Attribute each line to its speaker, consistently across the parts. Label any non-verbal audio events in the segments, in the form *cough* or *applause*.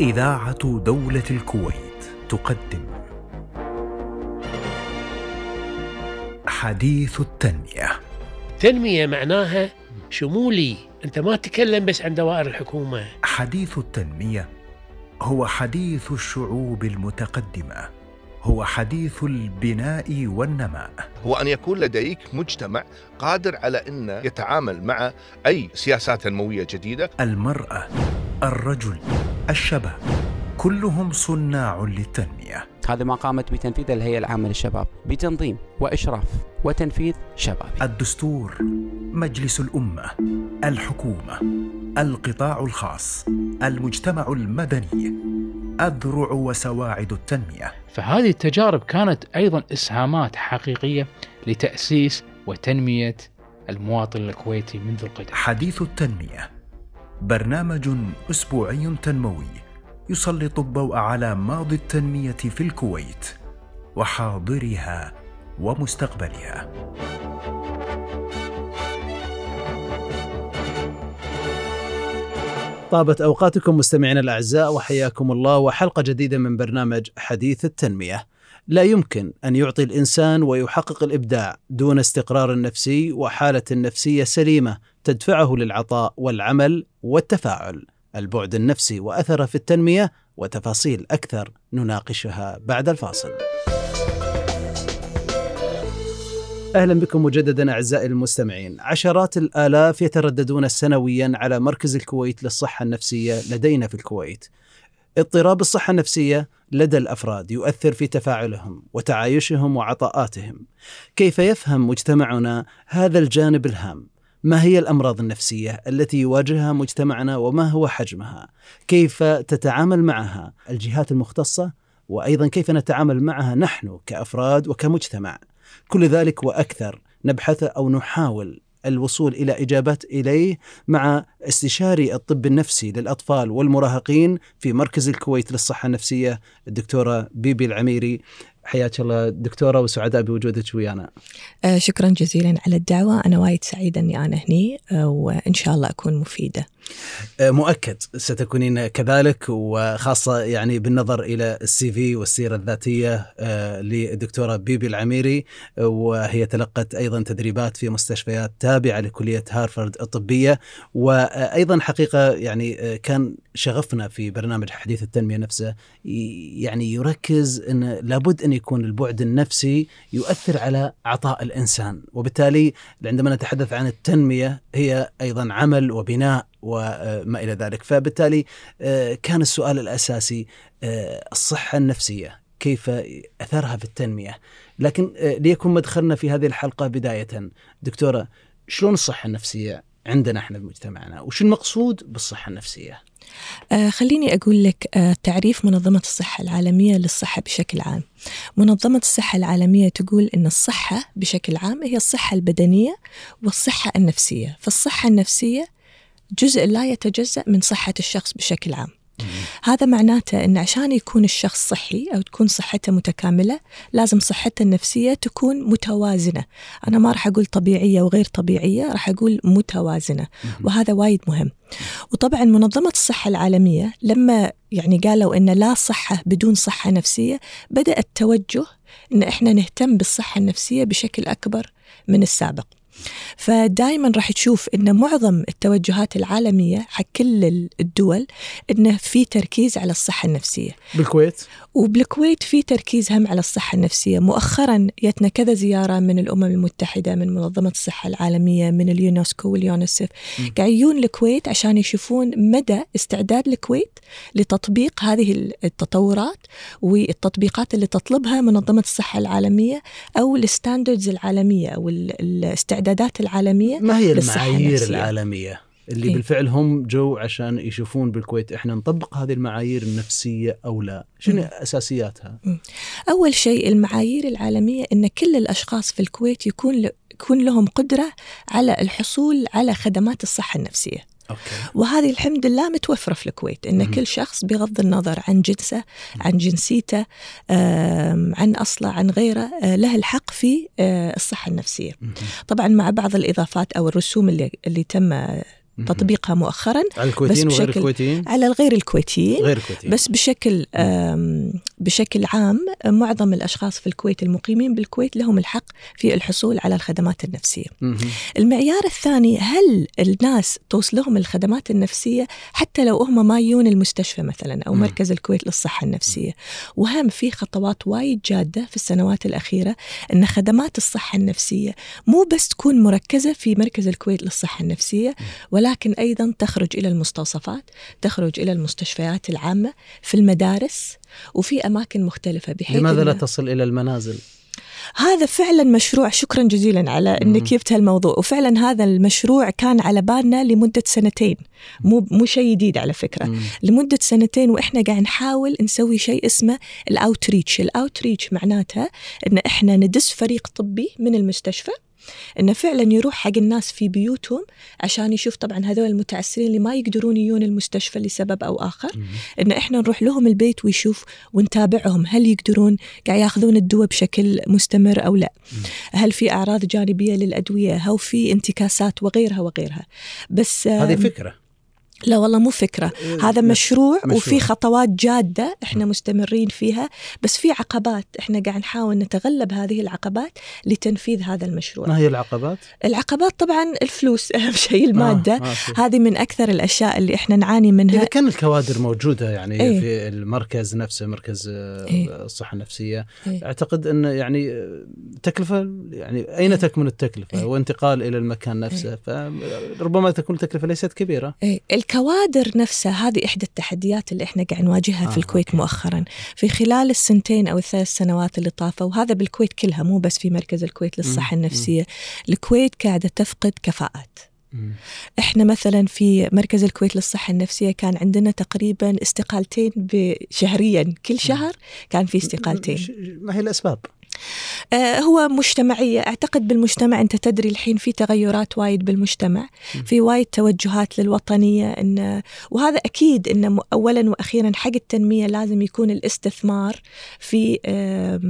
Speaker 1: إذاعة دولة الكويت تقدم. حديث التنمية.
Speaker 2: تنمية معناها شمولي. أنت ما تتكلم بس عن دوائر الحكومة.
Speaker 1: حديث التنمية هو حديث الشعوب المتقدمة. هو حديث البناء والنماء.
Speaker 3: هو أن يكون لديك مجتمع قادر على أن يتعامل مع أي سياسات تنموية جديدة.
Speaker 1: المرأة الرجل الشباب كلهم صناع للتنمية.
Speaker 4: هذا ما قامت بتنفيذه الهيئة العامة للشباب بتنظيم وإشراف وتنفيذ شبابي
Speaker 1: الدستور مجلس الأمة الحكومة القطاع الخاص المجتمع المدني أذرع وسواعد التنمية.
Speaker 5: فهذه التجارب كانت أيضا إسهامات حقيقية لتأسيس وتنمية المواطن الكويتي منذ القدم.
Speaker 1: حديث التنمية برنامج أسبوعي تنموي يسلط الضوء على ماضي التنمية في الكويت وحاضرها ومستقبلها
Speaker 6: طابت أوقاتكم مستمعينا الأعزاء وحياكم الله وحلقة جديدة من برنامج حديث التنمية. لا يمكن أن يعطي الإنسان ويحقق الإبداع دون استقرار نفسي وحالة نفسية سليمة تدفعه للعطاء والعمل والتفاعل. البعد النفسي وأثره في التنمية وتفاصيل أكثر نناقشها بعد الفاصل. أهلا بكم مجددا أعزائي المستمعين. عشرات الآلاف يترددون سنويا على مركز الكويت للصحة النفسية لدينا في الكويت. اضطراب الصحة النفسية لدى الأفراد يؤثر في تفاعلهم وتعايشهم وعطاءاتهم. كيف يفهم مجتمعنا هذا الجانب الهام؟ ما هي الأمراض النفسية التي يواجهها مجتمعنا وما هو حجمها؟ كيف تتعامل معها الجهات المختصة؟ وأيضا كيف نتعامل معها نحن كأفراد وكمجتمع؟ كل ذلك وأكثر نبحث أو نحاول الوصول إلى إجابات إليه مع استشاري الطب النفسي للأطفال والمراهقين في مركز الكويت للصحة النفسية الدكتورة بيبي العميري. حياك الله دكتورة وسعداء بوجودك ويانا.
Speaker 7: آه، شكرا جزيلا على الدعوة. أنا وايد سعيدة أني أنا هني آه، وإن شاء الله أكون مفيدة.
Speaker 6: آه، مؤكد ستكونين كذلك وخاصة يعني بالنظر إلى السي في والسيرة الذاتية آه، للدكتورة بيبي العميري آه، وهي تلقت أيضا تدريبات في مستشفيات تابعة لكلية هارفارد الطبية. وأيضا حقيقة يعني آه، كان شغفنا في برنامج حديث التنمية نفسه يعني يركز إن لابد أن يكون البعد النفسي يؤثر على عطاء الإنسان. وبالتالي عندما نتحدث عن التنمية هي أيضا عمل وبناء وما إلى ذلك. فبالتالي آه، كان السؤال الأساسي آه، الصحة النفسية كيف أثرها في التنمية. لكن آه، ليكن مدخلنا في هذه الحلقة بداية. دكتورة شلون الصحة النفسية عندنا إحنا بمجتمعنا؟ وش المقصود بالصحة النفسية؟
Speaker 7: آه، خليني أقول لك آه، تعريف منظمة الصحة العالمية للصحة بشكل عام. منظمة الصحة العالمية تقول أن الصحة بشكل عام هي الصحة البدنية والصحة النفسية. فالصحة النفسية جزء لا يتجزأ من صحة الشخص بشكل عام. هذا معناته أن عشان يكون الشخص صحي أو تكون صحته متكاملة لازم صحته النفسية تكون متوازنة. أنا ما راح أقول طبيعية وغير طبيعية راح أقول متوازنة وهذا وايد مهم. وطبعا منظمة الصحة العالمية لما يعني قالوا أن لا صحة بدون صحة نفسية بدأ التوجه أن إحنا نهتم بالصحة النفسية بشكل أكبر من السابق. فدائما راح تشوف إن معظم التوجهات العالمية حق كل الدول إنه في تركيز على الصحة النفسية.
Speaker 6: بالكويت؟
Speaker 7: وبالكويت في تركيز هم على الصحة النفسية. مؤخرا جتنا كذا زيارة من الأمم المتحدة من منظمة الصحة العالمية من اليونسكو واليونسف. قاعد يجون الكويت عشان يشوفون مدى استعداد الكويت لتطبيق هذه التطورات والتطبيقات اللي تطلبها منظمة الصحة العالمية أو ال standards العالمية أو ال- الاستعدادات العالمية
Speaker 6: ما هي المعايير. العالمية اللي
Speaker 7: إيه.
Speaker 6: بالفعل هم جو عشان يشوفون بالكويت إحنا نطبق هذه المعايير النفسية أو لا شنو
Speaker 7: مم.
Speaker 6: أساسياتها
Speaker 7: أول شيء المعايير العالمية أن كل الأشخاص في الكويت يكون ل- يكون لهم قدرة على الحصول على خدمات الصحة النفسية
Speaker 6: أوكي
Speaker 7: وهذه الحمد لله متوفرة في الكويت إن
Speaker 6: مهم.
Speaker 7: كل شخص بغض النظر عن جنسه عن جنسيته عن أصله عن غيره آه، له الحق في آه، الصحة النفسية
Speaker 6: مهم.
Speaker 7: طبعا مع بعض الإضافات أو الرسوم اللي, اللي تم. تطبيقها مؤخرا
Speaker 6: على الكويتيين
Speaker 7: بس
Speaker 6: وغير
Speaker 7: بشكل-
Speaker 6: الكويتيين
Speaker 7: على الغير الكويتيين
Speaker 6: غير الكويتيين
Speaker 7: بس بشكل بشكل عام معظم الأشخاص في الكويت المقيمين بالكويت لهم الحق في الحصول على الخدمات
Speaker 6: النفسية.
Speaker 7: المعيار الثاني هل الناس توصلهم الخدمات النفسية حتى لو هم ما يجون المستشفى مثلا
Speaker 6: أو.
Speaker 7: مركز الكويت للصحة النفسية. وهم في خطوات وايد جادة في السنوات الأخيرة إن خدمات الصحة النفسية مو بس تكون مركزة في مركز الكويت للصحة النفسية ولكن أيضا تخرج إلى المستوصفات، تخرج إلى المستشفيات العامة، في المدارس وفي أماكن مختلفة بحيث
Speaker 6: لماذا لا تصل إلى المنازل؟
Speaker 7: هذا فعلا مشروع شكرا جزيلا على
Speaker 6: إنك.
Speaker 7: جبت هالموضوع وفعلا هذا المشروع كان على بالنا لمدة سنتين مو مو شيء جديد على فكرة
Speaker 6: مم.
Speaker 7: لمدة سنتين وإحنا قاعد نحاول نسوي شيء اسمه الأوتريتش الأوتريتش معناتها إن إحنا ندس فريق طبي من المستشفى إنه فعلا يروح حق الناس في بيوتهم عشان يشوف طبعا هذول المتعسرين اللي ما يقدرون يجون المستشفى لسبب أو
Speaker 6: آخر.
Speaker 7: إن إحنا نروح لهم البيت ويشوف ونتابعهم هل يقدرون قاعد ياخذون الدواء بشكل مستمر أو لا. هل في أعراض جانبية للأدوية هل في انتكاسات وغيرها وغيرها. بس
Speaker 6: هذه فكرة.
Speaker 7: لا والله مو فكرة هذا
Speaker 6: نعم.
Speaker 7: مشروع,
Speaker 6: مشروع.
Speaker 7: وفي خطوات جادة إحنا مستمرين فيها بس في عقبات إحنا قاعد نحاول نتغلب هذه العقبات لتنفيذ هذا المشروع
Speaker 6: ما هي العقبات؟
Speaker 7: العقبات طبعا الفلوس *laughs* أهم شيء المادة
Speaker 6: آه. آه.
Speaker 7: هذه من أكثر الأشياء اللي إحنا نعاني منها
Speaker 6: إذا كان الكوادر موجودة يعني
Speaker 7: إيه.
Speaker 6: في المركز نفسه مركز آه،
Speaker 7: إيه.
Speaker 6: الصحة النفسية
Speaker 7: إيه.
Speaker 6: أعتقد أن يعني آه، تكلفة يعني أين تكمن التكلفة
Speaker 7: إيه.
Speaker 6: وانتقال إلى المكان نفسه فربما تكون التكلفة ليست كبيرة
Speaker 7: إيه، الكوادر نفسها هذه إحدى التحديات اللي إحنا قاعد نواجهها
Speaker 6: آه،
Speaker 7: في الكويت
Speaker 6: أوكي.
Speaker 7: مؤخرا في خلال السنتين أو الثلاث سنوات اللي طافوا وهذا بالكويت كلها مو بس في مركز الكويت للصحة
Speaker 6: مم،
Speaker 7: النفسية الكويت قاعدة تفقد كفاءات
Speaker 6: مم.
Speaker 7: إحنا مثلا في مركز الكويت للصحة النفسية كان عندنا تقريبا استقالتين شهريا كل شهر كان في استقالتين
Speaker 6: ما هي الأسباب؟
Speaker 7: آه، هو مجتمعية. أعتقد بالمجتمع أنت تدري الحين في تغيرات وايد بالمجتمع. في وايد توجهات للوطنية إن وهذا أكيد م- أولا وأخيرا حق التنمية لازم يكون الاستثمار في آه،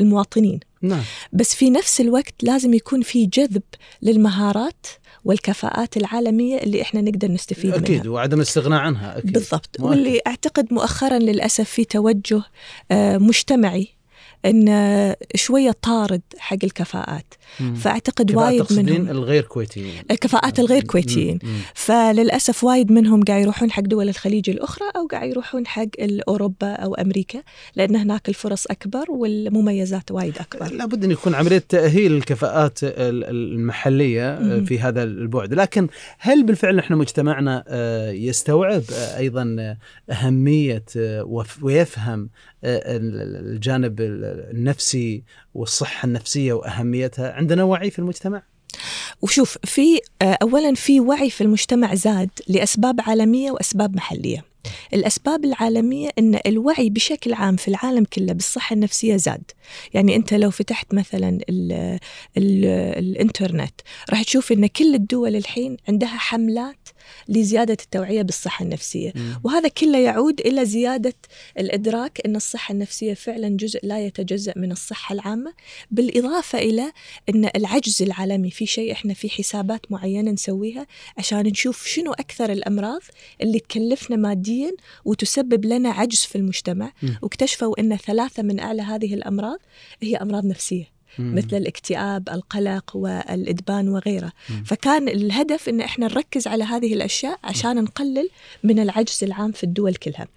Speaker 7: المواطنين.
Speaker 6: نعم.
Speaker 7: بس في نفس الوقت لازم يكون في جذب للمهارات والكفاءات العالمية اللي إحنا نقدر نستفيد منها.
Speaker 6: أكيد وعدم الاستغناء عنها أكيد.
Speaker 7: بالضبط.
Speaker 6: مؤكد.
Speaker 7: واللي أعتقد مؤخرا للأسف في توجه آه، مجتمعي إن آه، شوية طارد حق الكفاءات
Speaker 6: مم. فأعتقد
Speaker 7: وايد منهم
Speaker 6: الغير كويتيين
Speaker 7: الكفاءات الغير كويتيين
Speaker 6: مم. مم.
Speaker 7: فللأسف وايد منهم قاعد يروحون حق دول الخليج الأخرى أو قاعد يروحون حق اوروبا أو أمريكا لأن هناك الفرص أكبر والمميزات وايد أكبر
Speaker 6: لابد أن يكون عملية تأهيل الكفاءات ال- المحلية
Speaker 7: مم.
Speaker 6: في هذا البعد، لكن هل بالفعل نحن مجتمعنا آه، يستوعب آه، أيضا آه، أهمية آه، ويفهم آه، الجانب ال- النفسي والصحة النفسية وأهميتها؟ عندنا وعي في المجتمع؟
Speaker 7: وشوف في آه، اولا في وعي في المجتمع زاد لأسباب عالمية وأسباب محلية. الأسباب العالمية إن الوعي بشكل عام في العالم كله بالصحة النفسية زاد. يعني أنت لو فتحت مثلا ال ال الإنترنت راح تشوف إن كل الدول الحين عندها حملات لزيادة التوعية بالصحة النفسية. وهذا كله يعود إلى زيادة الإدراك إن الصحة النفسية فعلا جزء لا يتجزأ من الصحة العامة بالإضافة إلى إن العجز العالمي في شيء إحنا في حسابات معينة نسويها عشان نشوف شنو أكثر الأمراض اللي تكلفنا ماديا وتسبب لنا عجز في المجتمع
Speaker 6: م.
Speaker 7: واكتشفوا إن ثلاثة من أعلى هذه الأمراض هي أمراض نفسية مثل الاكتئاب القلق والإدمان وغيره.
Speaker 6: مم.
Speaker 7: فكان الهدف أن إحنا نركز على هذه الأشياء عشان نقلل من العجز العام في الدول كلها.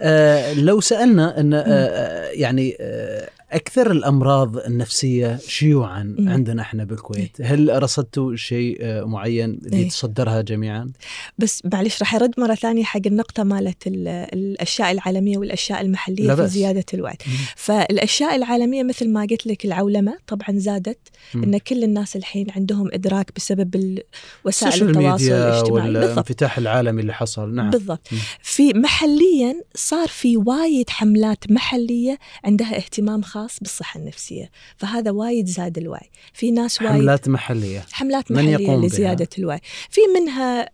Speaker 6: آه لو سألنا إن آه آه، يعني آه أكثر الأمراض النفسية شيوعا
Speaker 7: مم.
Speaker 6: عندنا إحنا بالكويت، هل رصدتوا شيء آه معين
Speaker 7: إيه.
Speaker 6: يتصدرها جميعا؟
Speaker 7: بس معلش راح أرد مرة ثانية حق النقطة مالت ال- الأشياء العالمية والأشياء المحلية
Speaker 6: لا
Speaker 7: في
Speaker 6: بأس.
Speaker 7: زيادة الوعي
Speaker 6: مم.
Speaker 7: فالأشياء العالمية مثل ما قلت لك العولمة طبعا زادت
Speaker 6: مم.
Speaker 7: أن كل الناس الحين عندهم إدراك بسبب وسائل التواصل الاجتماعي
Speaker 6: والانفتاح العالمي اللي حصل نعم
Speaker 7: بالضبط
Speaker 6: مم.
Speaker 7: في محليا صار في وايد حملات محلية عندها اهتمام خاص بالصحة النفسية فهذا وايد زاد الوعي. في ناس وايد
Speaker 6: حملات محلية.
Speaker 7: حملات
Speaker 6: من
Speaker 7: محلية
Speaker 6: يقوم بها؟
Speaker 7: لزيادة الوعي. في منها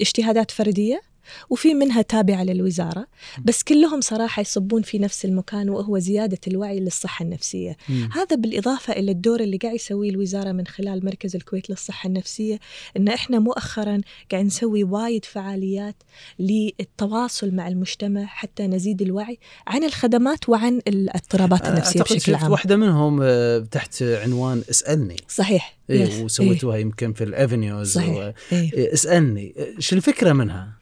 Speaker 7: اجتهادات فردية؟ وفي منها تابعة للوزارة بس كلهم صراحة يصبون في نفس المكان وهو زيادة الوعي للصحة النفسية
Speaker 6: مم.
Speaker 7: هذا بالإضافة إلى الدور اللي قاعد يسويه الوزارة من خلال مركز الكويت للصحة النفسية إن إحنا مؤخرا قاعد نسوي وايد فعاليات للتواصل مع المجتمع حتى نزيد الوعي عن الخدمات وعن الاضطرابات النفسية
Speaker 6: أعتقد
Speaker 7: بشكل عام
Speaker 6: واحدة منهم تحت عنوان اسألني
Speaker 7: صحيح
Speaker 6: إيه. وسويتوها يمكن في الافنيوز
Speaker 7: صحيح.
Speaker 6: و...
Speaker 7: إيه.
Speaker 6: إيه، اسألني شو الفكرة منها؟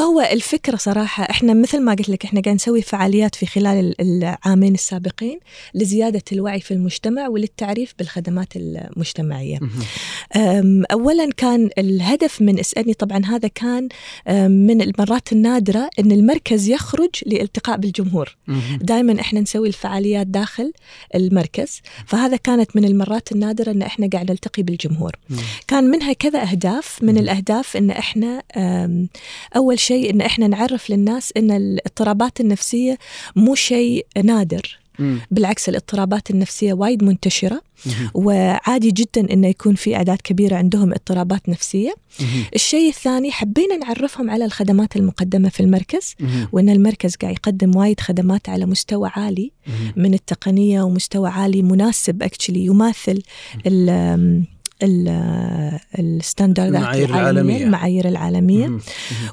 Speaker 7: هو الفكرة صراحة إحنا مثل ما قلت لك إحنا قاعد نسوي فعاليات في خلال ال- العامين السابقين لزيادة الوعي في المجتمع وللتعريف بالخدمات المجتمعية. أم، اولا كان الهدف من إسألني طبعا هذا كان من المرات النادرة إن المركز يخرج لالتقاء بالجمهور. دائما إحنا نسوي الفعاليات داخل المركز فهذا كانت من المرات النادرة إن إحنا قاعد نلتقي بالجمهور. كان منها كذا أهداف من
Speaker 6: مم.
Speaker 7: الأهداف إن إحنا أول شيء إن إحنا نعرف للناس إن الاضطرابات النفسية مو شيء نادر. بالعكس الاضطرابات النفسية وايد
Speaker 6: منتشرة.
Speaker 7: وعادي جدا انه يكون في أعداد كبيرة عندهم اضطرابات
Speaker 6: نفسية.
Speaker 7: الشيء الثاني حبينا نعرفهم على الخدمات المقدمة في المركز. وإن المركز قاعد يقدم وايد خدمات على مستوى عالي. من التقنية ومستوى عالي مناسب actually يماثل ال standard ات
Speaker 6: المعايير
Speaker 7: العالمية،. المعايير العالمية
Speaker 6: مم.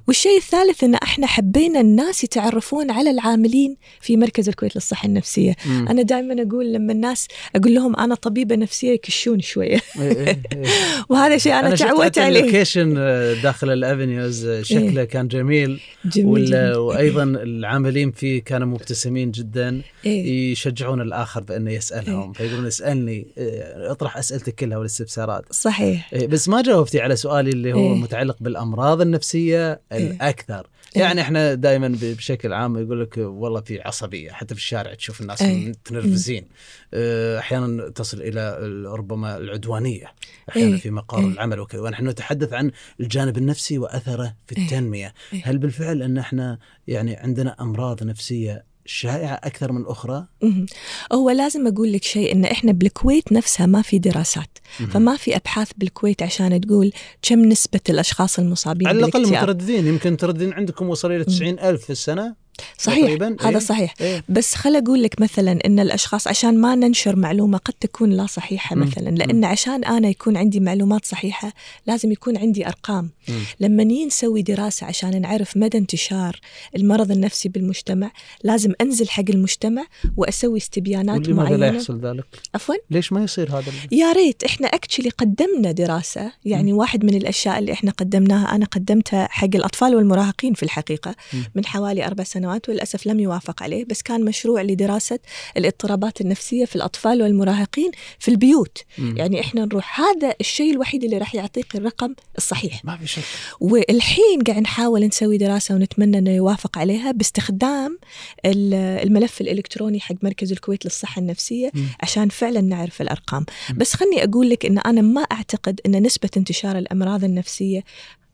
Speaker 7: والشيء الثالث إن إحنا حبينا الناس يتعرفون على العاملين في مركز الكويت للصحة النفسية،
Speaker 6: مم.
Speaker 7: أنا دائما أقول لما الناس أقول لهم أنا طبيبة نفسية يكشون شوية
Speaker 6: إيه، إيه، إيه. *laughs*
Speaker 7: وهذا شيء أنا,
Speaker 6: أنا شفت
Speaker 7: تعودت عليه
Speaker 6: ال location آه، داخل الأفنيوز آه، شكله كان جميل
Speaker 7: جميل
Speaker 6: وال-
Speaker 7: جدا.
Speaker 6: وأيضا العاملين فيه كانوا مبتسمين جدا
Speaker 7: إيه.
Speaker 6: يشجعون الآخر بأنه يسألهم فيقولون اسألني آه، اطرح أسئلتك كلها والاستفسارات
Speaker 7: صحيح
Speaker 6: إيه، بس ما جاوبتي على سؤالي اللي هو
Speaker 7: إيه.
Speaker 6: متعلق بالأمراض النفسية الأكثر
Speaker 7: إيه.
Speaker 6: يعني إحنا دائما بشكل عام يقول لك والله في عصبية حتى في الشارع تشوف الناس
Speaker 7: إيه.
Speaker 6: متنرفزين آه، أحيانا تصل إلى ال- ربما العدوانية أحيانا
Speaker 7: إيه.
Speaker 6: في مقر
Speaker 7: إيه.
Speaker 6: العمل وكذا ونحن نتحدث عن الجانب النفسي وأثره في
Speaker 7: إيه.
Speaker 6: التنمية
Speaker 7: إيه.
Speaker 6: هل بالفعل أن إحنا يعني عندنا أمراض نفسية شائعة أكثر من الأخرى
Speaker 7: مهم. هو لازم أقول لك شيء إن إحنا بالكويت نفسها ما في دراسات. فما في أبحاث بالكويت عشان تقول كم نسبة الأشخاص المصابين
Speaker 6: على
Speaker 7: بالاكتئاب
Speaker 6: مترددين يمكن ترددين عندكم وصل إلى 90 ألف في السنة
Speaker 7: صحيح
Speaker 6: تقريباً.
Speaker 7: هذا
Speaker 6: إيه.
Speaker 7: صحيح
Speaker 6: إيه.
Speaker 7: بس خل أقول لك مثلا إن الأشخاص عشان ما ننشر معلومة قد تكون لا صحيحة
Speaker 6: مم.
Speaker 7: مثلا لأن عشان أنا يكون عندي معلومات صحيحة لازم يكون عندي أرقام
Speaker 6: مم.
Speaker 7: لما نسوي دراسة عشان نعرف مدى انتشار المرض النفسي بالمجتمع لازم أنزل حق المجتمع وأسوي استبيانات
Speaker 6: ولماذا لا
Speaker 7: معينة
Speaker 6: يحصل ذلك؟
Speaker 7: عفوا
Speaker 6: ليش ما يصير هذا؟
Speaker 7: يا ريت إحنا اكشلي قدمنا دراسة يعني واحد من الأشياء اللي إحنا قدمناها أنا قدمتها حق الأطفال والمراهقين في الحقيقة
Speaker 6: مم.
Speaker 7: من حوالي أربع سنوات وللأسف لم يوافق عليه بس كان مشروع لدراسة الاضطرابات النفسية في الأطفال والمراهقين في البيوت.
Speaker 6: مم.
Speaker 7: يعني إحنا نروح هذا الشيء الوحيد اللي راح يعطيك الرقم الصحيح.
Speaker 6: ما في شك.
Speaker 7: والحين قاعد نحاول نسوي دراسة ونتمنى أنه يوافق عليها باستخدام ال- الملف الإلكتروني حق مركز الكويت للصحة النفسية
Speaker 6: مم.
Speaker 7: عشان فعلا نعرف الأرقام. بس خلني أقول لك أن أنا ما أعتقد أن نسبة انتشار الأمراض النفسية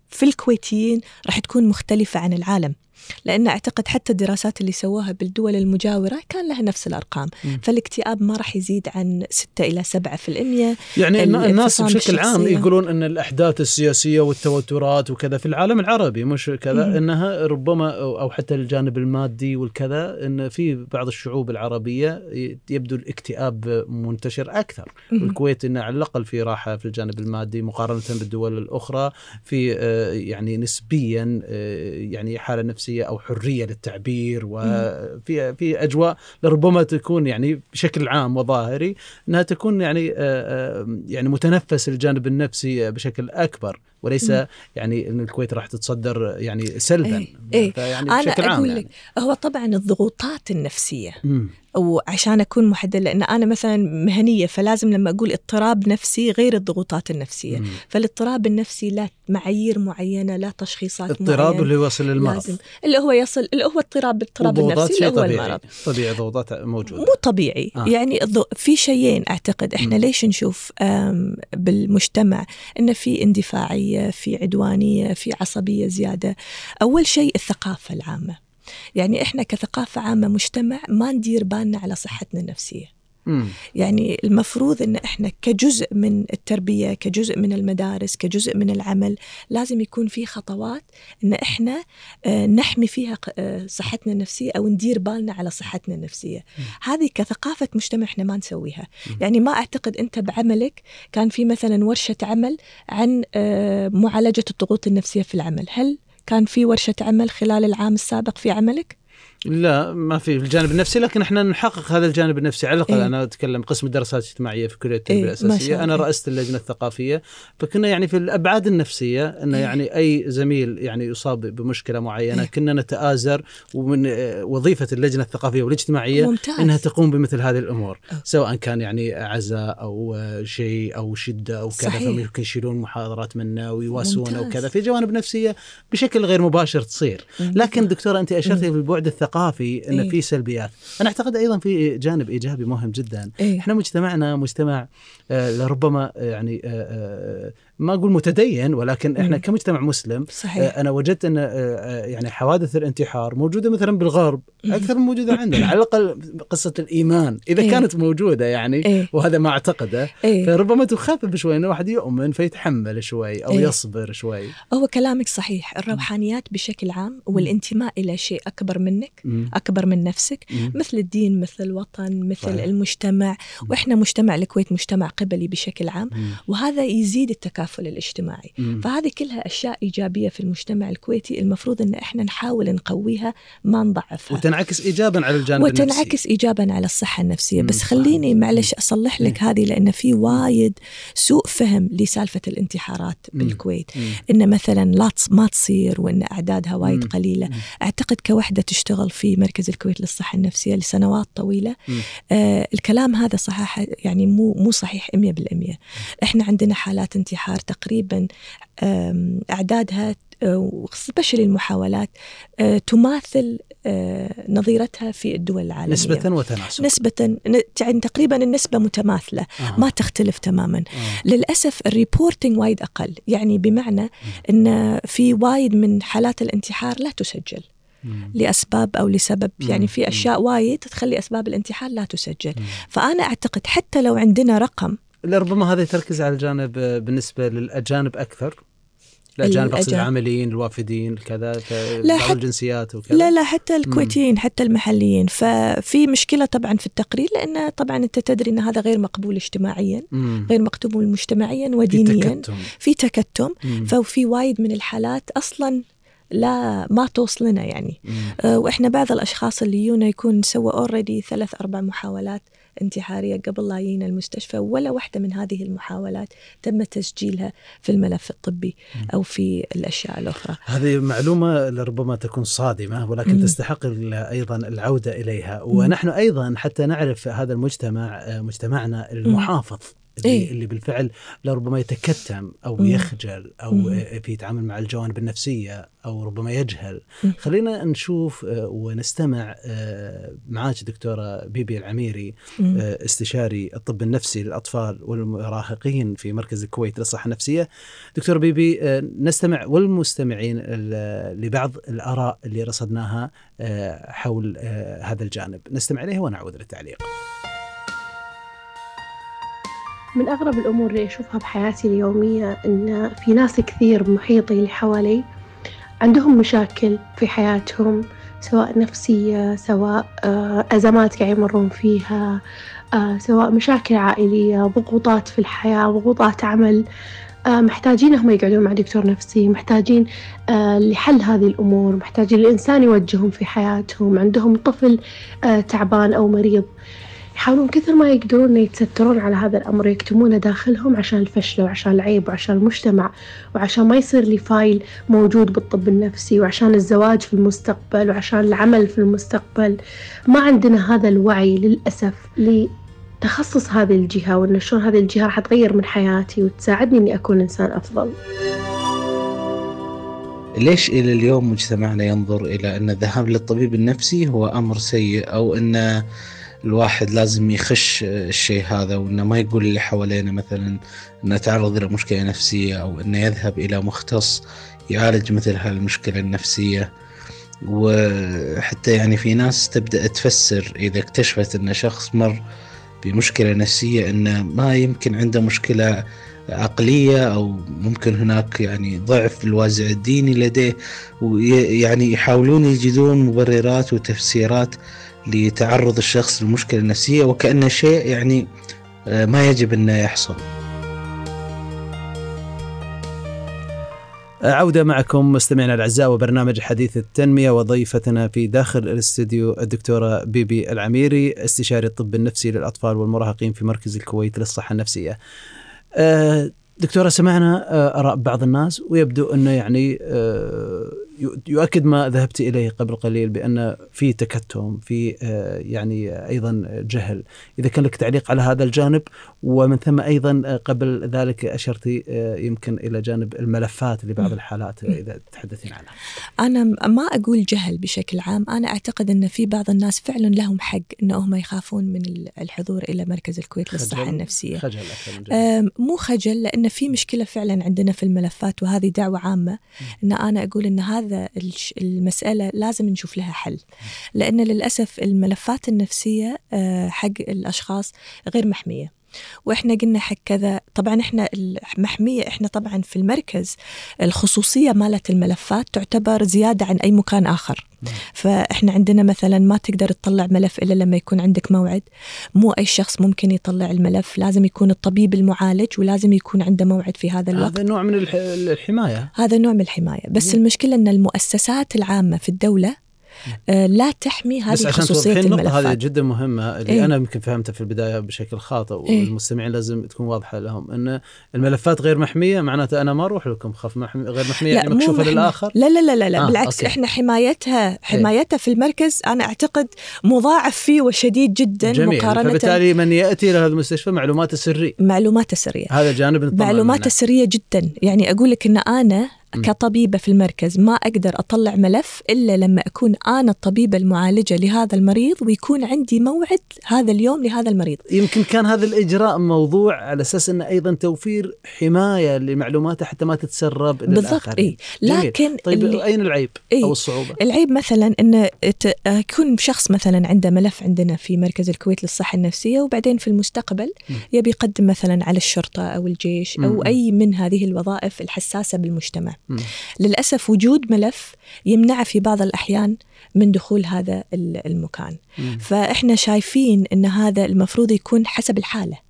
Speaker 7: في الكويتيين راح تكون مختلفة عن العالم. لأن أعتقد حتى الدراسات اللي سووها بالدول المجاورة كان لها نفس الأرقام
Speaker 6: مم.
Speaker 7: فالاكتئاب ما راح يزيد عن 6 إلى 7%
Speaker 6: يعني الن- الناس بشكل عام. يقولون إن الأحداث السياسية والتوترات وكذا في العالم العربي مش كذا
Speaker 7: مم.
Speaker 6: إنها ربما أو أو حتى الجانب المادي والكذا إن في بعض الشعوب العربية ي- يبدو الاكتئاب منتشر أكثر
Speaker 7: مم.
Speaker 6: والكويت انه على الأقل في راحة في الجانب المادي مقارنة بالدول الأخرى في آه، يعني نسبيا آه، يعني حالة نفسية أو حرية للتعبير وفي في أجواء لربما تكون يعني بشكل عام وظاهري إنها تكون يعني آه، آه، يعني متنفس الجانب النفسي بشكل أكبر. وليس. يعني إن الكويت راح تتصدر يعني سلبا
Speaker 7: إيه، إيه.
Speaker 6: فيعني
Speaker 7: أنا
Speaker 6: بشكل عام
Speaker 7: أقول
Speaker 6: يعني.
Speaker 7: لك هو طبعا الضغوطات النفسية
Speaker 6: مم.
Speaker 7: وعشان أكون محددة لأن أنا مثلا مهنية فلازم لما أقول اضطراب نفسي غير الضغوطات النفسية
Speaker 6: مم.
Speaker 7: فالاضطراب النفسي لا معايير معينة لا تشخيصات
Speaker 6: اضطراب
Speaker 7: معينة
Speaker 6: اللي يوصل للمرض
Speaker 7: لازم اللي هو يصل اللي هو اضطراب الاضطراب النفسي اللي هو
Speaker 6: طبيعي
Speaker 7: المرض
Speaker 6: طبيعي ضغوطات موجودة
Speaker 7: مو طبيعي
Speaker 6: آه.
Speaker 7: يعني في شيئين أعتقد إحنا
Speaker 6: مم.
Speaker 7: ليش نشوف بالمجتمع إن في اندفاعية في عدوانية في عصبية زيادة. أول شيء الثقافة العامة. يعني إحنا كثقافة عامة مجتمع ما ندير بالنا على صحتنا
Speaker 6: النفسية.
Speaker 7: يعني المفروض إن إحنا كجزء من التربية كجزء من المدارس كجزء من العمل لازم يكون في خطوات إن إحنا آه، نحمي فيها آه، صحتنا النفسية أو ندير بالنا على صحتنا النفسية. هذه كثقافة مجتمع إحنا ما نسويها. يعني ما أعتقد أنت بعملك كان في مثلا ورشة عمل عن آه، معالجة الضغوط النفسية في العمل. هل كان في ورشة عمل خلال العام السابق في عملك؟
Speaker 6: لا ما في الجانب النفسي لكن إحنا نحقق هذا الجانب النفسي على الأقل
Speaker 7: إيه.
Speaker 6: أنا أتكلم قسم الدراسات الاجتماعية في كلية التربيه
Speaker 7: إيه، الأساسية.
Speaker 6: أنا رأست اللجنة الثقافية فكنا يعني في الأبعاد النفسية انه
Speaker 7: إيه.
Speaker 6: يعني أي زميل يعني يصاب بمشكلة معينة
Speaker 7: إيه.
Speaker 6: كنا نتآزر ومن وظيفة اللجنة الثقافية والاجتماعية
Speaker 7: ممتاز
Speaker 6: إنها تقوم بمثل هذه الأمور
Speaker 7: أه.
Speaker 6: سواء كان يعني عزاء أو شيء أو شدة أو كذا. فممكن يشيلون محاضرات منا ويواسونه. وكذا في جوانب نفسية بشكل غير مباشر تصير لكن دكتورة أنت أشرتي في البعد الثقافي ان
Speaker 7: إيه.
Speaker 6: في سلبيات أنا أعتقد أيضا في جانب إيجابي مهم جدا
Speaker 7: إيه؟
Speaker 6: إحنا مجتمعنا مجتمع آه، لربما آه، يعني آه، ما أقول متدين ولكن إحنا
Speaker 7: مم.
Speaker 6: كمجتمع مسلم
Speaker 7: صحيح
Speaker 6: آه، أنا وجدت إن آه، آه، يعني حوادث الانتحار موجودة مثلا بالغرب. أكثر من موجودة عندنا على الأقل قصة الإيمان إذا
Speaker 7: إيه.
Speaker 6: كانت موجودة يعني
Speaker 7: إيه؟
Speaker 6: وهذا ما أعتقده
Speaker 7: إيه؟
Speaker 6: فربما تخفف شوي إن الواحد يؤمن فيتحمل شوي أو
Speaker 7: إيه.
Speaker 6: يصبر شوي
Speaker 7: هو كلامك صحيح الروحانيات بشكل عام والانتماء إلى شيء أكبر منك
Speaker 6: مم.
Speaker 7: أكبر من نفسك
Speaker 6: مم.
Speaker 7: مثل الدين مثل الوطن مثل
Speaker 6: صحيح.
Speaker 7: المجتمع وإحنا مجتمع الكويت مجتمع قبلي بشكل عام
Speaker 6: مم.
Speaker 7: وهذا يزيد التكافل الاجتماعي
Speaker 6: مم.
Speaker 7: فهذه كلها أشياء إيجابية في المجتمع الكويتي المفروض أن إحنا نحاول نقويها ما نضعفها
Speaker 6: وتنعكس ايجابا على الجانب النفسي
Speaker 7: وتنعكس ايجابا على الصحة النفسية
Speaker 6: مم،
Speaker 7: بس. خليني معلش أصلح لك هذه لأن في وايد سوء فهم لسالفة الانتحارات
Speaker 6: مم.
Speaker 7: بالكويت
Speaker 6: مم.
Speaker 7: إن مثلا لا ما تصير وإن أعدادها وايد
Speaker 6: مم.
Speaker 7: قليلة
Speaker 6: مم.
Speaker 7: أعتقد كوحدة تشتغل في مركز الكويت للصحة النفسية لسنوات طويلة
Speaker 6: مم.
Speaker 7: آه الكلام هذا صحيح يعني مو مو صحيح 100% إحنا عندنا حالات انتحار تقريبا آم، أعدادها especially المحاولات آه، تماثل آه، نظيرتها في الدول العالمية
Speaker 6: نسبة وتناسب
Speaker 7: نسبة يعني تقريبا النسبة متماثلة
Speaker 6: آه.
Speaker 7: ما تختلف تماما
Speaker 6: آه.
Speaker 7: للأسف ال reporting وايد أقل يعني بمعنى أن في وايد من حالات الانتحار لا تسجل
Speaker 6: مم.
Speaker 7: لأسباب أو لسبب
Speaker 6: مم.
Speaker 7: يعني. في أشياء وايد تخلي أسباب الانتحار لا تسجل
Speaker 6: مم.
Speaker 7: فأنا أعتقد حتى لو عندنا رقم
Speaker 6: لربما هذا تركز على الجانب آه، بالنسبة للأجانب أكثر الأجانب أقصد
Speaker 7: الأجانب.
Speaker 6: العاملين الوافدين كذا بعض
Speaker 7: حت-
Speaker 6: الجنسيات وكذا
Speaker 7: لا لا حتى الكويتيين حتى المحليين ففي مشكلة طبعا في التقرير لأن طبعا أنت تدري أن هذا غير مقبول اجتماعيا
Speaker 6: مم.
Speaker 7: غير مقبول مجتمعيا
Speaker 6: في
Speaker 7: ودينيا
Speaker 6: تكتم
Speaker 7: في تكتم
Speaker 6: مم.
Speaker 7: ففي وايد من الحالات أصلا لا ما توصلنا يعني
Speaker 6: مم.
Speaker 7: أه، وإحنا بعض الأشخاص اللي يجونا يكون سوى اوريدي ثلاث أربع محاولات انتحارية قبل لا يجينا المستشفى ولا واحدة من هذه المحاولات تم تسجيلها في الملف الطبي أو في الأشياء الأخرى.
Speaker 6: هذه معلومة لربما تكون صادمة ولكن
Speaker 7: مم.
Speaker 6: تستحق أيضا العودة إليها. ونحن أيضا حتى نعرف هذا المجتمع آه، مجتمعنا المحافظ. اللي,
Speaker 7: إيه.
Speaker 6: اللي بالفعل لربما يتكتم أو
Speaker 7: مم.
Speaker 6: يخجل أو
Speaker 7: مم.
Speaker 6: آه، في يتعامل مع الجوانب النفسية أو ربما يجهل
Speaker 7: مم.
Speaker 6: خلينا نشوف آه، ونستمع آه، معاك دكتورة بيبي العميري
Speaker 7: مم.
Speaker 6: استشاري الطب النفسي للأطفال والمراهقين في مركز الكويت للصحة النفسية دكتور بيبي نستمع والمستمعين ال- لبعض الآراء اللي رصدناها حول هذا الجانب نستمع إليها ونعود للتعليق
Speaker 8: من أغرب الأمور اللي أشوفها بحياتي اليومية إن في ناس كثير محيطي اللي حوالي عندهم مشاكل في حياتهم سواء نفسية سواء آه، أزمات قاعد يمرون فيها آه، سواء مشاكل عائلية ضغوطات في الحياة ضغوطات عمل. آه، محتاجين هم يقعدون مع دكتور نفسي محتاجين لحل هذه الأمور محتاجين الإنسان يوجههم في حياتهم. عندهم طفل تعبان أو مريض. يحاولون كثر ما يقدرون يتسترون على هذا الأمر يكتمونه داخلهم عشان الفشل وعشان العيب وعشان المجتمع وعشان ما يصير لي فايل موجود بالطب النفسي وعشان الزواج في المستقبل وعشان العمل في المستقبل. ما عندنا هذا الوعي للأسف لتخصص هذه الجهة وإن شلون هذه الجهة راح تغير من حياتي وتساعدني إني أكون إنسان أفضل.
Speaker 9: ليش إلى اليوم مجتمعنا ينظر إلى أن الذهاب للطبيب النفسي هو أمر سيء أو أن الواحد لازم يخش الشيء هذا وأنه ما يقول اللي حوالينا مثلا أنه تعرض إلى مشكلة نفسية أو أنه يذهب إلى مختص يعالج مثل هالمشكلة النفسية. وحتى يعني في ناس تبدأ تفسر إذا اكتشفت أن شخص مر بمشكلة نفسية أنه ما يمكن عنده مشكلة عقلية أو ممكن هناك يعني ضعف الوازع الديني لديه. ويعني يحاولون يجدون مبررات وتفسيرات لتعرض الشخص للمشكلة النفسية وكأنه شيء يعني آه، ما يجب أنه يحصل.
Speaker 6: عودة معكم مستمعينا الأعزاء وبرنامج حديث التنمية وضيفتنا في داخل الاستديو الدكتورة بيبي العميري استشاري الطب النفسي للأطفال والمراهقين في مركز الكويت للصحة النفسية. آه، دكتورة سمعنا آه، آراء بعض الناس ويبدو أنه يعني يؤكد ما ذهبت إليه قبل قليل بأن في تكتم في آه، يعني أيضا جهل. إذا كان لك تعليق على هذا الجانب ومن ثم أيضا قبل ذلك اشرتي آه، يمكن إلى جانب الملفات لبعض الحالات إذا تحدثين عنها.
Speaker 7: أنا ما أقول جهل بشكل عام. أنا أعتقد أن في بعض الناس فعلا لهم حق انهم يخافون من الحضور إلى مركز الكويت للصحة النفسية.
Speaker 6: خجل
Speaker 7: مو خجل لأن في مشكلة فعلا عندنا في الملفات وهذه دعوة عامة. إن أنا أقول إن هذا هذا المسألة لازم نشوف لها حل. لأن للأسف الملفات النفسية آه، حق الأشخاص غير محمية. وإحنا قلنا حق كذا طبعا إحنا المحمية إحنا طبعا في المركز الخصوصية مالت الملفات تعتبر زيادة عن أي مكان آخر. فإحنا عندنا مثلا ما تقدر تطلع ملف إلا لما يكون عندك موعد. مو أي شخص ممكن يطلع الملف لازم يكون الطبيب المعالج ولازم يكون عنده موعد في هذا الوقت.
Speaker 6: هذا نوع من الحماية.
Speaker 7: هذا نوع من الحماية. بس المشكلة إن المؤسسات العامة في الدولة لا تحمي هذه
Speaker 6: بس عشان
Speaker 7: خصوصيه
Speaker 6: الملفات النقطة هذه جدا مهمة اللي إيه؟ أنا يمكن فهمتها في البداية بشكل خاطئ إيه؟ والمستمعين لازم تكون واضحة لهم أن الملفات غير محمية معناته أنا ما أروح لكم خاف محمي غير محمية يعني مكشوفة للآخر
Speaker 7: لا لا لا لا, لا. آه بالعكس أوكي. إحنا حمايتها إيه. حمايتها في المركز أنا أعتقد مضاعف فيه وشديد جدا
Speaker 6: جميل. مقارنة فبالتالي من يأتي إلى هذا المستشفى معلوماته سرية
Speaker 7: معلوماته سرية
Speaker 6: هذا جانب
Speaker 7: معلوماته سرية جدا يعني أقول لك أن أنا كطبيبة في المركز ما أقدر أطلع ملف إلا لما أكون أنا الطبيبة المعالجة لهذا المريض ويكون عندي موعد هذا اليوم لهذا المريض.
Speaker 6: يمكن كان هذا الإجراء موضوع على أساس أنه أيضا توفير حماية لمعلوماته حتى ما تتسرب
Speaker 7: بالضبط إيه لكن
Speaker 6: طيب اللي أين العيب إيه؟ أو الصعوبة؟
Speaker 7: العيب مثلا أن يكون شخص مثلا عنده ملف عندنا في مركز الكويت للصحة النفسية وبعدين في المستقبل يبي يقدم مثلا على الشرطة أو الجيش أو أي من هذه الوظائف الحساسة بالمجتمع. للأسف وجود ملف يمنع في بعض الأحيان من دخول هذا المكان. فإحنا شايفين أن هذا المفروض يكون حسب الحالة.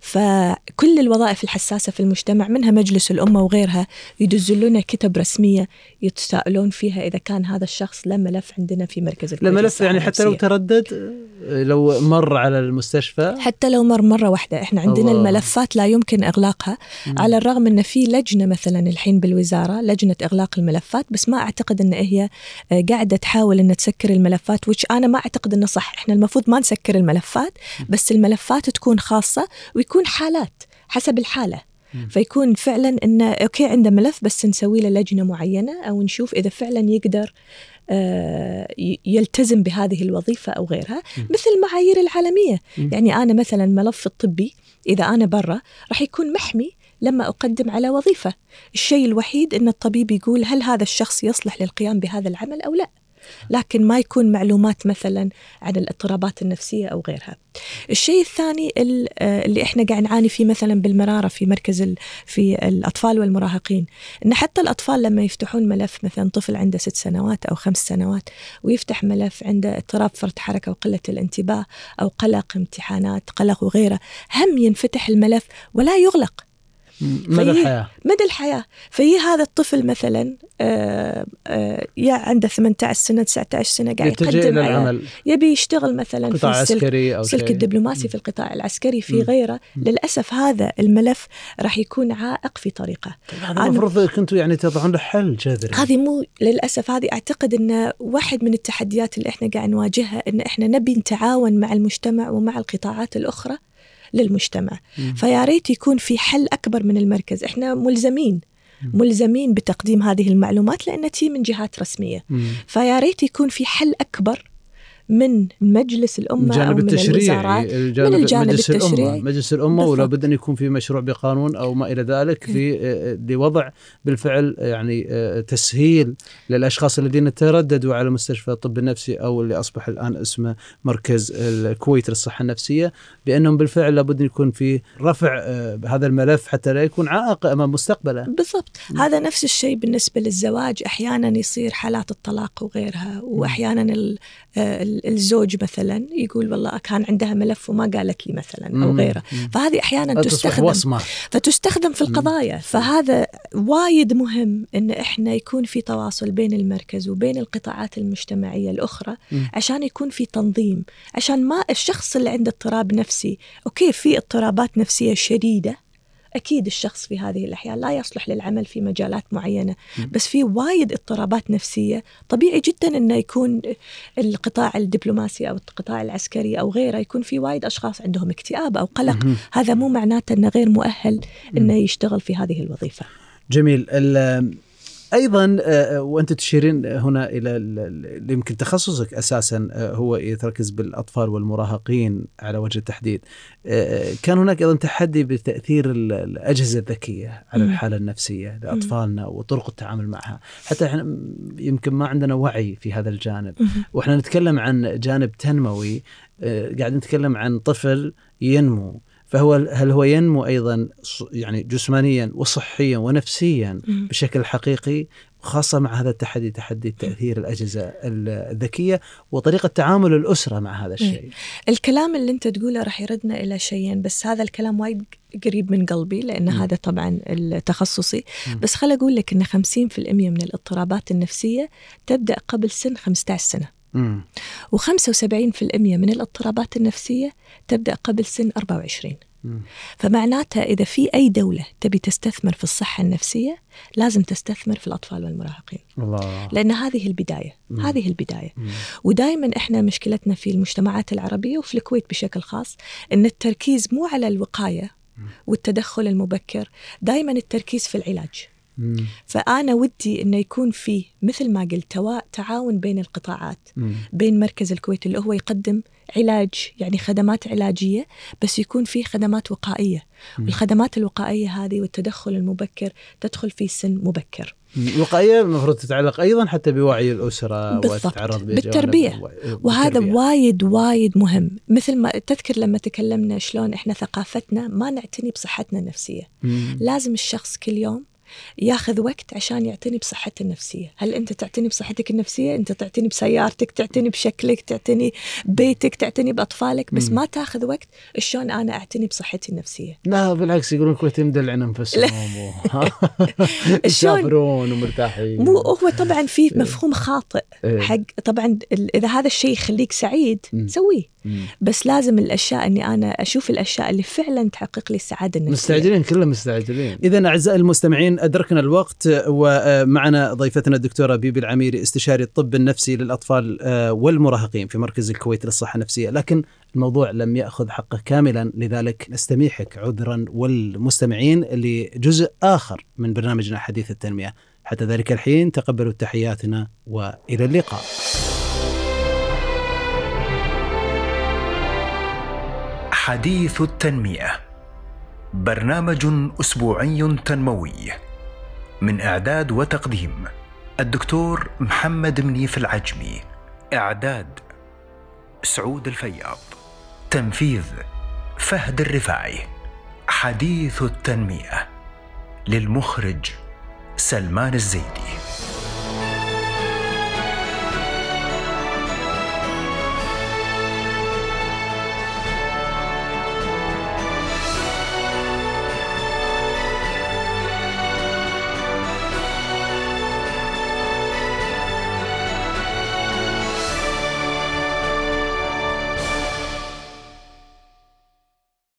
Speaker 7: فكل الوظائف الحساسة في المجتمع منها مجلس الأمة وغيرها يدزوا لنا كتب رسمية يتساءلون فيها إذا كان هذا الشخص له ملف عندنا في مركز
Speaker 6: له ملف يعني حتى لو تردد لو مر على المستشفى.
Speaker 7: حتى لو مر مرة واحدة إحنا عندنا الله. الملفات لا يمكن إغلاقها. مم. على الرغم أن في لجنة مثلا الحين بالوزارة لجنة إغلاق الملفات بس ما أعتقد أن هي آه، قاعدة تحاول أن تسكر الملفات وش أنا ما أعتقد أنه صح. إحنا المفروض ما نسكر الملفات بس الملفات تكون خاصة ويكون حالات حسب الحالة. فيكون فعلا انه أوكي عنده ملف بس نسوي له لجنة معينة أو نشوف إذا فعلا يقدر يلتزم بهذه الوظيفة أو غيرها مثل المعايير العالمية. يعني أنا مثلا ملف الطبي إذا أنا برا راح يكون محمي لما أقدم على وظيفة. الشيء الوحيد إن الطبيب يقول هل هذا الشخص يصلح للقيام بهذا العمل أو لا. لكن ما يكون معلومات مثلا عن الاضطرابات النفسية أو غيرها. الشيء الثاني آه، اللي إحنا قاعد نعاني فيه مثلا بالمرارة في مركز في الأطفال والمراهقين إن حتى الأطفال لما يفتحون ملف مثلا طفل عنده ست سنوات أو خمس سنوات ويفتح ملف عنده اضطراب فرط حركة وقلة الانتباه أو قلق امتحانات قلق وغيره هم ينفتح الملف ولا يغلق
Speaker 6: مدى الحياة؟
Speaker 7: مدى الحياة. في هذا الطفل مثلا آه، آه، يا عنده 18 سنة 19 سنة قاعد يقدم
Speaker 6: العمل.
Speaker 7: يبي يشتغل مثلا
Speaker 6: قطاع
Speaker 7: في
Speaker 6: عسكري أو
Speaker 7: سلك
Speaker 6: شيء.
Speaker 7: الدبلوماسي في القطاع العسكري في غيره. للأسف هذا الملف راح يكون عائق في طريقه.
Speaker 6: طيب هذا المفروض كنتوا يعني تضعون له حل جذري.
Speaker 7: هذه مو للأسف هذه أعتقد أن واحد من التحديات اللي إحنا قاعد نواجهها أن إحنا نبي نتعاون مع المجتمع ومع القطاعات الأخرى. للمجتمع. فيا ريت يكون في حل أكبر من المركز. إحنا ملزمين. ملزمين بتقديم هذه المعلومات لأن تي من جهات رسمية. فيا ريت يكون في حل أكبر من مجلس الأمة
Speaker 6: الجانب
Speaker 7: من
Speaker 6: التشريعي الجانب
Speaker 7: من الجانب
Speaker 6: مجلس
Speaker 7: التشريعي.
Speaker 6: الامه مجلس الأمة ولا. بد أن يكون في مشروع بقانون أو ما إلى ذلك في آه، لوضع بالفعل يعني آه، تسهيل للأشخاص الذين ترددوا على مستشفى الطب النفسي أو اللي أصبح الآن اسمه مركز الكويت للصحة النفسية بأنهم بالفعل لابد أن يكون في رفع آه، هذا الملف حتى لا يكون عائق أمام مستقبله.
Speaker 7: بالضبط. هذا نفس الشيء بالنسبة للزواج. أحيانا يصير حالات الطلاق وغيرها ال- آه، ال- الزوج مثلا يقول والله كان عندها ملف وما قالت لي مثلا
Speaker 6: مم.
Speaker 7: غيره. فهذه أحيانا
Speaker 6: تصبح
Speaker 7: تستخدم
Speaker 6: وصمه
Speaker 7: فتستخدم في القضايا فهذا وايد مهم إن إحنا يكون في تواصل بين المركز وبين القطاعات المجتمعية
Speaker 6: الأخرى.
Speaker 7: عشان يكون في تنظيم عشان ما الشخص اللي عنده اضطراب نفسي أوكي في اضطرابات نفسية شديدة أكيد الشخص في هذه الأحيان لا يصلح للعمل في مجالات معينة بس في وايد اضطرابات نفسية طبيعي جدا إنه يكون القطاع الدبلوماسي أو القطاع العسكري أو غيره يكون في وايد أشخاص عندهم اكتئاب أو قلق. هذا مو معناته إنه غير مؤهل إنه يشتغل في هذه الوظيفة.
Speaker 6: جميل. أيضا آه، وأنت تشيرين هنا إلى ال- ال- يمكن تخصصك أساسا آه، هو يتركز بالأطفال والمراهقين على وجه التحديد. آه، كان هناك أيضا تحدي بتأثير ال- الأجهزة الذكية على. الحالة النفسية لأطفالنا وطرق التعامل معها. حتى إحنا يمكن ما عندنا وعي في هذا الجانب. وإحنا نتكلم عن جانب تنموي آه، قاعد نتكلم عن طفل ينمو. فهو هل هو ينمو أيضا يعني جسمانيا وصحيا ونفسيا. بشكل حقيقي خاصة مع هذا التحدي تحدي تأثير الأجهزة الذكية وطريقة تعامل الأسرة مع هذا الشيء
Speaker 7: الكلام اللي أنت تقوله راح يردنا إلى شيئين بس هذا الكلام وايد قريب من قلبي لأن
Speaker 6: مم.
Speaker 7: هذا طبعا التخصصي
Speaker 6: مم.
Speaker 7: بس خل أقول لك إن 50% من الاضطرابات النفسية تبدأ قبل سن 15 سنة
Speaker 6: مم.
Speaker 7: و75% من الاضطرابات النفسية تبدأ قبل سن 24
Speaker 6: مم.
Speaker 7: فمعناتها إذا في أي دولة تبي تستثمر في الصحة النفسية لازم تستثمر في الأطفال والمراهقين.
Speaker 6: الله.
Speaker 7: لأن هذه البداية
Speaker 6: مم.
Speaker 7: هذه البداية.
Speaker 6: مم.
Speaker 7: ودائما إحنا مشكلتنا في المجتمعات العربية وفي الكويت بشكل خاص إن التركيز مو على الوقاية والتدخل المبكر دائما التركيز في العلاج.
Speaker 6: مم.
Speaker 7: فأنا ودي إنه يكون في مثل ما قلت تعاون بين القطاعات
Speaker 6: مم.
Speaker 7: بين مركز الكويت اللي هو يقدم علاج يعني خدمات علاجية بس يكون في خدمات وقائية
Speaker 6: مم.
Speaker 7: والخدمات الوقائية هذه والتدخل المبكر تدخل في سن مبكر.
Speaker 6: الوقاية المفروض تتعلق أيضا حتى بوعي الأسرة
Speaker 7: بالضبط.
Speaker 6: وتتعرض
Speaker 7: بالتربية. وهذا. وايد وايد مهم مثل ما تذكر لما تكلمنا شلون إحنا ثقافتنا ما نعتني بصحتنا النفسية
Speaker 6: مم.
Speaker 7: لازم الشخص كل يوم ياخذ وقت عشان يعتني بصحته النفسية هل أنت تعتني بصحتك النفسية أنت تعتني بسيارتك تعتني بشكلك تعتني بيتك تعتني بأطفالك بس
Speaker 6: مم.
Speaker 7: ما تاخذ وقت شلون أنا أعتني بصحتي النفسية
Speaker 6: لا بالعكس يقولون الكويتيين مدلعين انفسهم. يسافرون ومرتاحين
Speaker 7: مو هو طبعا في مفهوم خاطئ
Speaker 6: إيه.
Speaker 7: حق طبعا ال- إذا هذا الشيء يخليك سعيد. سويه. بس لازم الأشياء إني أنا أشوف الأشياء اللي فعلا تحقق لي السعادة النفسية
Speaker 6: مستعجلين كلهم مستعجلين اذا أعزائي المستمعين أدركنا الوقت ومعنا ضيفتنا الدكتورة بيبي العميري استشاري الطب النفسي للأطفال آه، والمراهقين في مركز الكويت للصحة النفسية. لكن الموضوع لم يأخذ حقه كاملا لذلك نستميحك عذرا والمستمعين لجزء آخر من برنامجنا حديث التنمية. حتى ذلك الحين تقبلوا تحياتنا وإلى اللقاء.
Speaker 1: حديث التنمية. برنامج أسبوعي تنموي. من إعداد وتقديم الدكتور محمد منيف العجمي. إعداد سعود الفياض. تنفيذ فهد الرفاعي. حديث التنمية للمخرج سلمان الزيدي.